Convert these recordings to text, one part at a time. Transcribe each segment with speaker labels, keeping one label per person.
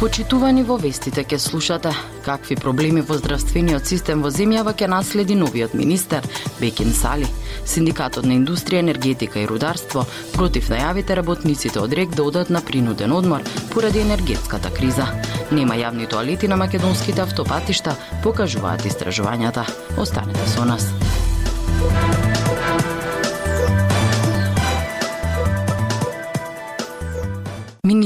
Speaker 1: Почитувани во вестите ке слушате какви проблеми во здравствениот систем во земјава ќе наследи новиот министер Бекин Сали. Синдикатот на индустрија, енергетика и рударство против најавите работниците од РЕК да одат на принуден одмор поради енергетската криза. Нема јавни тоалети на македонските автопатишта, покажуваат истражувањата. Останете со нас.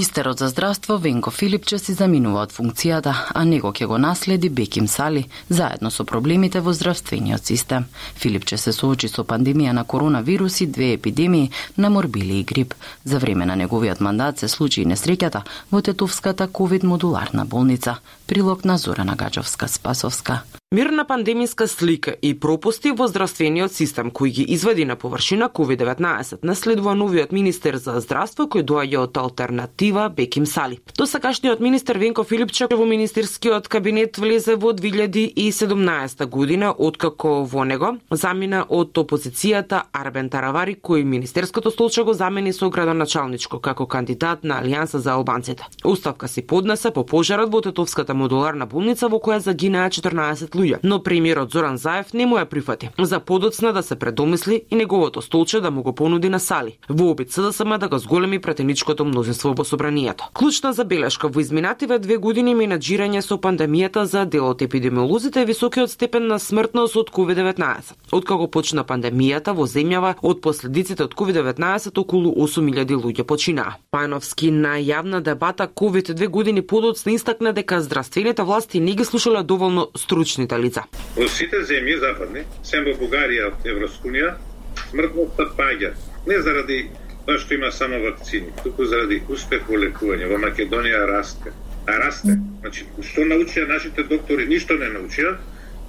Speaker 1: Министерот за здравство Венко Филипче си заминува од функцијата, а него ќе го наследи Беким Сали, заедно со проблемите во здравствениот систем. Филипче се соочи со пандемија на коронавирус и две епидемии на морбили и грип. За време на неговиот мандат се случи и несреќата во Тетовската ковид модуларна болница. Прилог на Зорана Гаджовска-Спасовска.
Speaker 2: Мирна пандемиска слика и пропусти во здравствениот систем кои ги извади на површина COVID-19 наследува новиот министер за здравство кој доаѓа од алтернатива Беким Сали. Досакашниот министер Венко Филипче во министерскиот кабинет влезе во 2017 година откако во него замина од опозицијата Арбен Таравари кој министерското столче го замени со градоначалничко како кандидат на Алијанса за албанците. Уставка си поднесе по пожарот во Тетовската модуларна болница во која загинаа 14 луѓе, но премиерот Зоран Заев не му ја прифати. За подоцна да се предомисли и неговото столче да му го понуди на Сали, во обид СДСМ да го зголеми претеничкото мнозинство во собранието. Клучна забелешка во изминативе две години менаџирање со пандемијата за дел од епидемиолозите е високиот степен на смртност од COVID-19. Откако почна пандемијата во земјава од последиците од COVID-19 околу 8000 луѓе починаа. Пановски на јавна дебата COVID две години подоцна истакна дека здравствените власти не ги слушале доволно стручните заинтересуваните лица.
Speaker 3: Во сите земји западни, сем во Бугарија од Евроскунија, смртноста паѓа. Не заради тоа што има само вакцини, туку заради успех во лекување. Во Македонија расте. А расте. Значи, што научија нашите доктори? Ништо не научија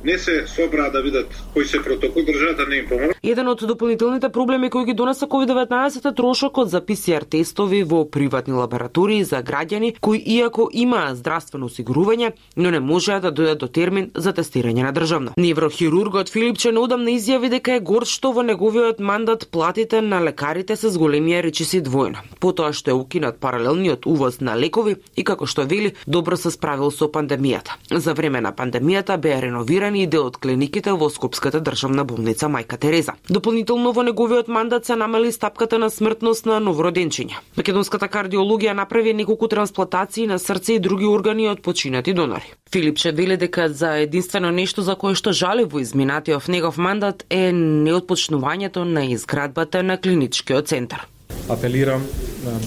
Speaker 3: не се собраа да видат кој се протокол, државата не им помогна.
Speaker 2: Еден од дополнителните проблеми кои ги донесе COVID-19 е трошокот за ПСР тестови во приватни лаборатории за граѓани кои иако имаа здравствено осигурување, но не можеа да дојдат до термин за тестирање на државно. Неврохирургот Филипче неодамна изјави дека е горд што во неговиот мандат платите на лекарите се зголемија речиси двојно. Потоа што е укинат паралелниот увоз на лекови и како што вели, добро се справил со пандемијата. За време на пандемијата беа реновирани и дел од клиниките во Скопската државна болница Мајка Тереза. Дополнително во неговиот мандат се намали стапката на смртност на новороденчиња. Македонската кардиологија направи неколку трансплантации на срце и други органи од починати донори. Филипче вели дека за единствено нешто за кое што жали во изминатиот негов мандат е неотпочнувањето на изградбата на клиничкиот центар.
Speaker 4: Апелирам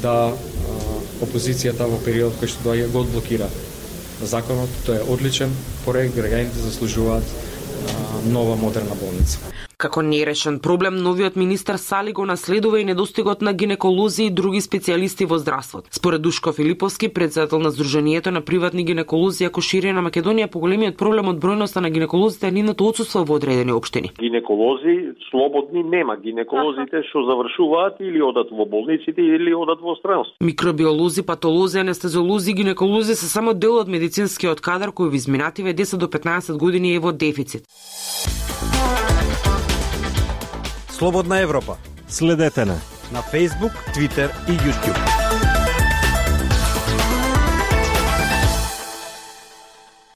Speaker 4: да опозицијата во период кој што доаѓа го одблокира законот, тој е одличен проект, граѓаните заслужуваат нова модерна болница.
Speaker 2: Како нерешен проблем, новиот министер Сали го наследува и недостигот на гинеколози и други специјалисти во здравството. Според Душко Филиповски, председател на Сдруженијето на приватни гинеколози ако шири на Македонија, поголемиот проблем од бројноста на гинеколозите е нивното отсуство во одредени општини.
Speaker 5: Гинеколози слободни нема. Гинеколозите што завршуваат или одат во болниците или одат во странство.
Speaker 2: Микробиолози, патолози, анестезиолози гинеколози се само дел од медицинскиот кадар кој во изминативе 10 до 15 години е во дефицит.
Speaker 6: Слободна Европа. Следете на на Facebook, Twitter и YouTube.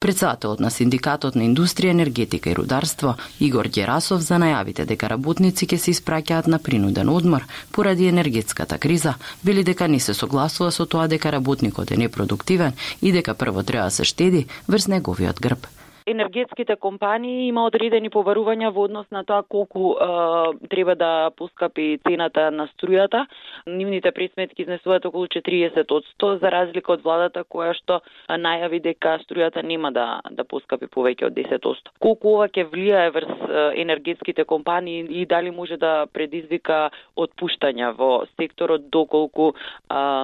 Speaker 1: Председателот на Синдикатот на индустрија, енергетика и рударство Игор Ѓерасов за најавите дека работници ќе се испраќаат на принуден одмор поради енергетската криза, били дека не се согласува со тоа дека работникот е непродуктивен и дека прво треба да се штеди врз неговиот грб
Speaker 7: енергетските компании има одредени поварувања во однос на тоа колку е, треба да поскапи цената на струјата. Нивните пресметки изнесуваат околу 40 од 100 за разлика од владата која што најави дека струјата нема да да поскапи повеќе од 10 од 100. Колку ова ќе влијае врз енергетските компании и дали може да предизвика отпуштања во секторот доколку е,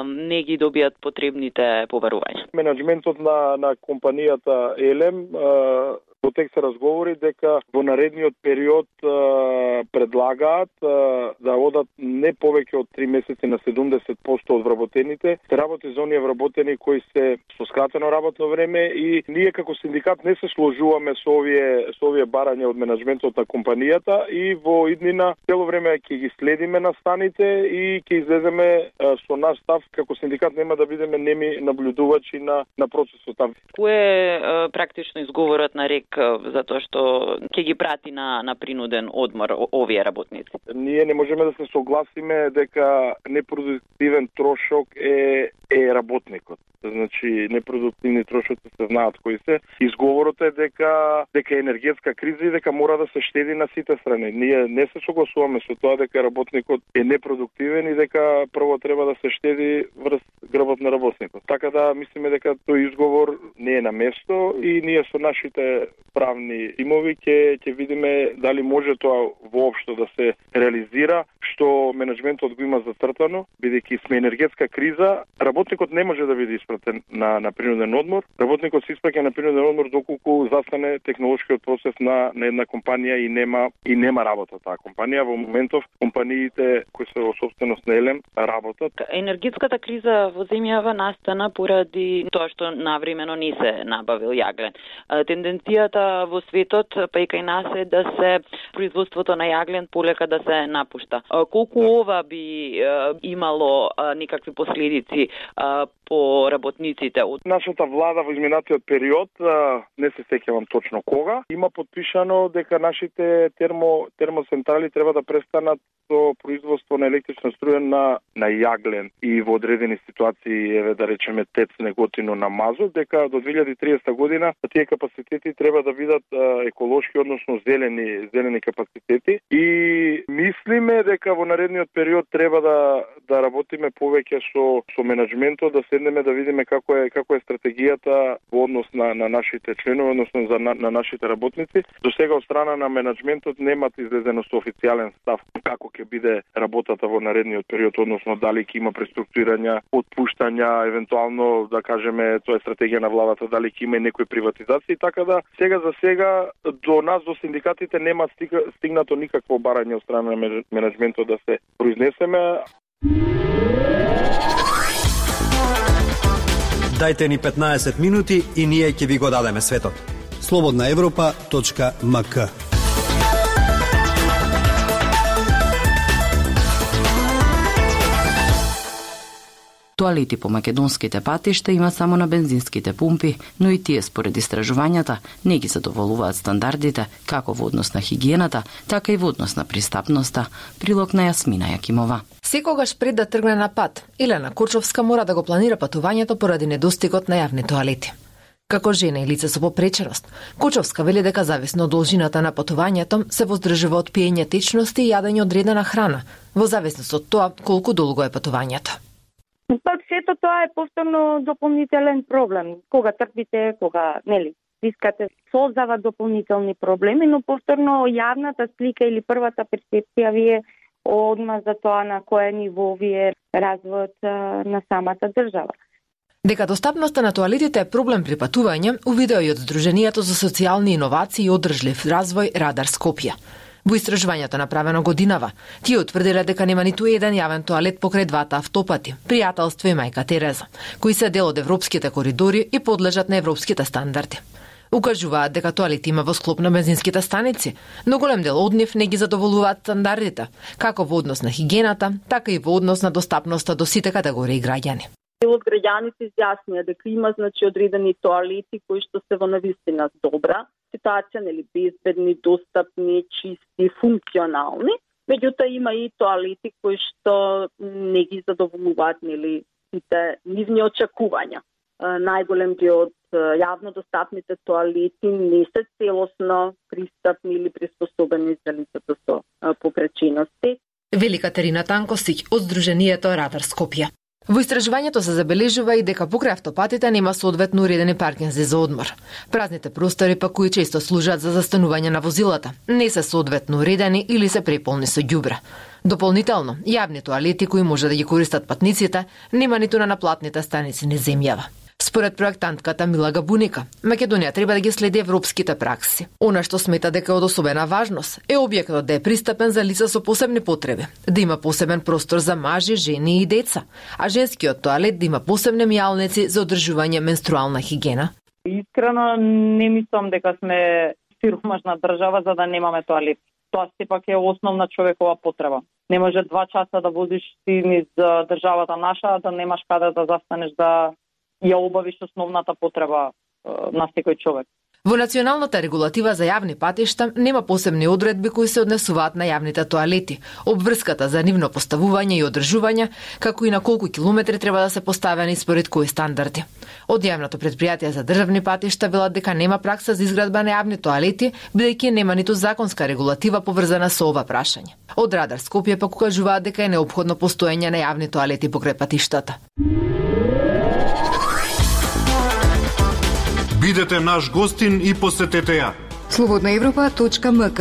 Speaker 7: не ги добијат потребните поварувања.
Speaker 8: Менеджментот на на компанијата Елем uh, Во тек се разговори дека во наредниот период предлагаат да одат не повеќе од 3 месеци на 70% од вработените, се работи за оние вработени кои се со скратено работно време и ние како синдикат не се сложуваме со овие со овие барања од менеджментот на компанијата и во иднина цело време ќе ги следиме на станите и ќе излеземе со наш став како синдикат нема да бидеме неми наблюдувачи на на процесот там.
Speaker 7: Кој е практично изговорот на РЕК затоа што ќе ги прати на на принуден одмор овие работници?
Speaker 8: Ние не можеме да се согласиме дека непродуктивен трошок е е работникот. Значи непродуктивни трошоци се знаат кои се. Изговорот е дека дека енергетска криза и дека мора да се штеди на сите страни. Ние не се согласуваме со тоа дека работникот е непродуктивен и дека прво треба да се штеди врз грбот на работникот. Така да мислиме дека тој изговор не е на место и ние со нашите правни имови, ќе ќе видиме дали може тоа воопшто да се реализира што менеджментот го има зацртано, бидејќи сме енергетска криза, работ работникот не може да биде испратен на на принуден одмор. Работникот се испраќа на принуден одмор доколку застане технолошкиот процес на на една компанија и нема и нема работа таа компанија. Во моментов компаниите кои се во собственост на Елем работат.
Speaker 7: Енергетската криза во земјава настана поради тоа што навремено не се набавил јаглен. Тенденцијата во светот, па и кај нас е да се производството на јаглен полека да се напушта. Колку да. ова би имало некакви последици по работниците?
Speaker 8: Нашата влада во изминатиот период, не се сеќавам точно кога, има подпишано дека нашите термо термоцентрали треба да престанат со производство на електрична струја на на јаглен и во одредени ситуации еве да речеме тец неготино на мазот дека до 2030 година тие капацитети треба да бидат еколошки односно зелени зелени капацитети и мислиме дека во наредниот период треба да да работиме повеќе со со менеджментот да седнеме да видиме како е како е стратегијата во однос на на нашите членови односно за на, на нашите работници. До сега од страна на менеджментот немат излезено со официјален став како ќе биде работата во наредниот период односно дали ќе има преструктурирања, отпуштања, евентуално да кажеме тоа е стратегија на владата дали ќе има некои приватизации, така да сега за сега до нас до синдикатите нема стигнато никакво барање од страна на менеджментот да се произнесеме.
Speaker 6: Дајте ни 15 минути и ние ќе ви го дадеме светот.
Speaker 9: Слободна Европа.мк
Speaker 1: Туалети по македонските патишта има само на бензинските пумпи, но и тие според истражувањата не ги задоволуваат стандардите како во однос на хигиената, така и во однос на пристапноста. Прилог на Јасмина Јакимова.
Speaker 10: Секогаш пред да тргне на пат, Илена Курчовска мора да го планира патувањето поради недостигот на јавни тоалети. Како жена и лице со попреченост, Кучовска вели дека зависно од должината на патувањето се воздржува од пиење течности и јадење одредена храна, во зависност од тоа колку долго е патувањето.
Speaker 11: Пак сето тоа е повторно дополнителен проблем. Кога трпите, кога, нели, искате создава дополнителни проблеми, но повторно јавната слика или првата перцепција вие одма за тоа на кое ниво вие е развојот на самата држава.
Speaker 10: Дека достапноста на тоалетите е проблем при патување, увидео и од Сдруженијето за социјални иновации и одржлив развој Радар Скопје. Во истражувањето направено годинава, тие утврдиле дека нема ниту еден јавен тоалет покрај двата автопати, пријателство и мајка Тереза, кои се дел од европските коридори и подлежат на европските стандарди. Укажуваат дека тоалети има во склоп на бензинските станици, но голем дел од нив не ги задоволуваат стандардите, како во однос на хигиената, така и во однос на достапноста до сите категории граѓани
Speaker 12: дел од граѓаните изјаснија дека има значи одредени тоалети кои што се во навистина добра ситуација, нели безбедни, достапни, чисти, функционални. Меѓутоа има и тоалети кои што не ги задоволуваат нели сите нивни очекувања. Најголем дел од јавно достапните тоалети не се целосно пристапни или приспособени за лицата со попречености.
Speaker 10: Велика Терина Танкосиќ од Сдруженијето Радар Скопје. Во истражувањето се забележува и дека покрај автопатите нема соодветно уредени паркинзи за одмор. Празните простори па кои често служат за застанување на возилата, не се соодветно уредени или се преполни со ѓубра. Дополнително, јавни тоалети кои може да ги користат патниците, нема ниту на наплатните станици на земјава. Според проектантката Мила Габуника, Македонија треба да ги следи европските пракси. Она што смета дека е од особена важност е објектот да е пристапен за лица со посебни потреби, да има посебен простор за мажи, жени и деца, а женскиот тоалет да има посебни мијалници за одржување менструална хигиена.
Speaker 13: Искрено не мислам дека сме сиромашна држава за да немаме тоалет. Тоа сепак е основна човекова потреба. Не може два часа да возиш ти низ државата наша, да немаш каде да застанеш да ја обавиш основната потреба на секој човек.
Speaker 10: Во националната регулатива за јавни патишта нема посебни одредби кои се однесуваат на јавните тоалети, обврската за нивно поставување и одржување, како и на колку километри треба да се поставени според кои стандарди. Од јавното предпријатие за државни патишта велат дека нема пракса за изградба на јавни тоалети, бидејќи нема ниту законска регулатива поврзана со ова прашање. Од Радар Скопје пак укажуваат дека е необходно постоење на јавни тоалети покрај патиштата.
Speaker 14: Бидете наш гостин и посетете ја.
Speaker 15: Слободна Европа.мк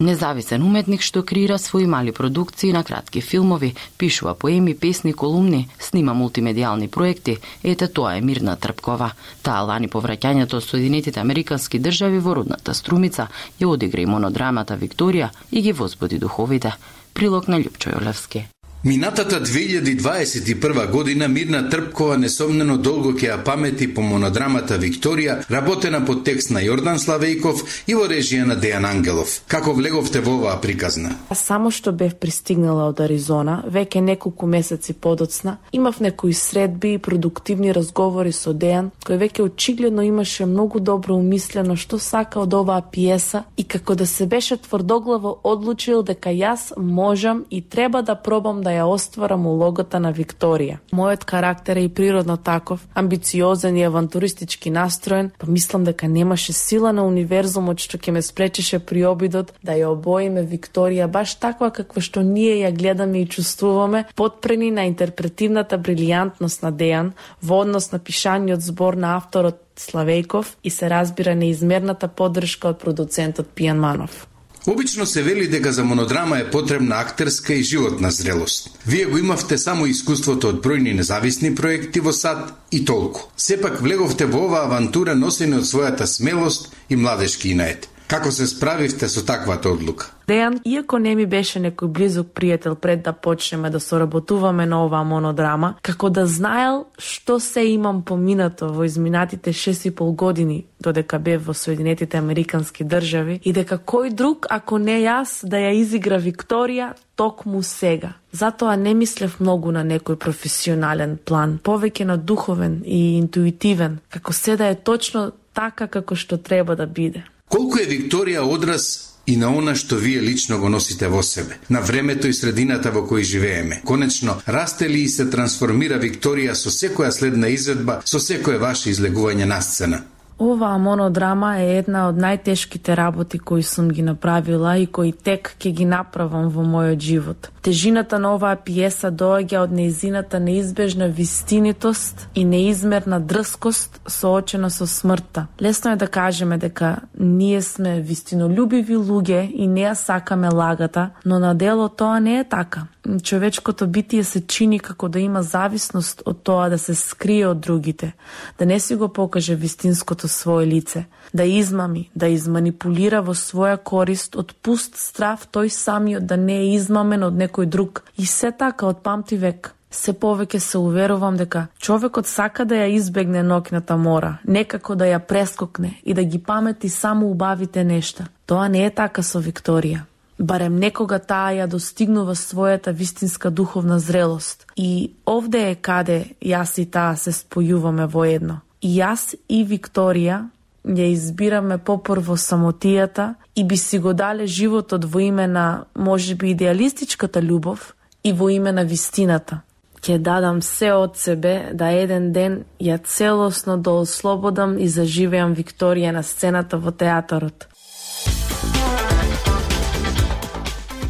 Speaker 1: Независен уметник што креира своји мали продукции на кратки филмови, пишува поеми, песни, колумни, снима мултимедијални проекти, ете тоа е Мирна Трпкова. Таа лани по враќањето од Соединетите Американски држави во родната Струмица ја одигра и монодрамата Викторија и ги возбуди духовите. Прилог на Лјупчо Јолевски.
Speaker 16: Минатата 2021 година Мирна Трпкова несомнено долго ќе ја памети по монодрамата Викторија, работена по текст на Јордан Славејков и во режија на Дејан Ангелов. Како влеговте во оваа приказна?
Speaker 17: Па само што бев пристигнала од Аризона, веќе неколку месеци подоцна, имав некои средби и продуктивни разговори со Дејан, кој веќе очигледно имаше многу добро умислено што сака од оваа пиеса и како да се беше тврдоглаво одлучил дека јас можам и треба да пробам да Да ја остварам улогата на Викторија. Мојот карактер е и природно таков, амбициозен и авантуристички настроен, па мислам дека немаше сила на универзумот што ќе ме спречеше при обидот да ја обоиме Викторија баш таква каква што ние ја гледаме и чувствуваме, подпрени на интерпретивната брилијантност на Дејан во однос на пишаниот збор на авторот Славејков и се разбира неизмерната поддршка од продуцентот Пијан Манов.
Speaker 16: Обично се вели дека за монодрама е потребна актерска и животна зрелост. Вие го имавте само искуството од бројни независни проекти во САД и толку. Сепак влеговте во оваа авантура носени од својата смелост и младешки инает. Како се справивте со таквата одлука?
Speaker 17: Дејан, иако не ми беше некој близок пријател пред да почнеме да соработуваме на оваа монодрама, како да знаел што се имам поминато во изминатите 6 и пол години додека бев во Соединетите Американски држави и дека кој друг, ако не јас, да ја изигра Викторија токму сега. Затоа не мислев многу на некој професионален план, повеќе на духовен и интуитивен, како се да е точно така како што треба да биде.
Speaker 16: Колку е Викторија одраз и на она што вие лично го носите во себе, на времето и средината во кој живееме. Конечно, расте ли и се трансформира Викторија со секоја следна изведба, со секое ваше излегување на сцена?
Speaker 17: Оваа монодрама е една од најтешките работи кои сум ги направила и кои тек ќе ги направам во мојот живот. Тежината на оваа пиеса доаѓа од неизината неизбежна вистинитост и неизмерна дрскост соочена со смртта. Лесно е да кажеме дека ние сме вистинолюбиви луѓе и не ја сакаме лагата, но на дело тоа не е така човечкото битие се чини како да има зависност од тоа да се скрие од другите, да не си го покаже вистинското свое лице, да измами, да изманипулира во своја корист од пуст страв тој самиот да не е измамен од некој друг. И се така од памти век. Се повеќе се уверувам дека човекот сака да ја избегне ноќната мора, некако да ја прескокне и да ги памети само убавите нешта. Тоа не е така со Викторија барем некога таа ја достигнува својата вистинска духовна зрелост. И овде е каде јас и таа се спојуваме во едно. И јас и Викторија ја избираме попрво самотијата и би си го дале животот во име на, може би, идеалистичката љубов и во име на вистината. Ке дадам се од себе да еден ден ја целосно да ослободам и заживеам Викторија на сцената во театарот.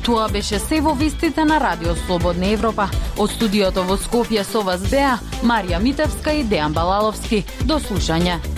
Speaker 15: Тоа беше се во вистите на Радио Слободна Европа. Од студиото во Скопје со вас беа Марија Митевска и Дејан Балаловски. До слушање.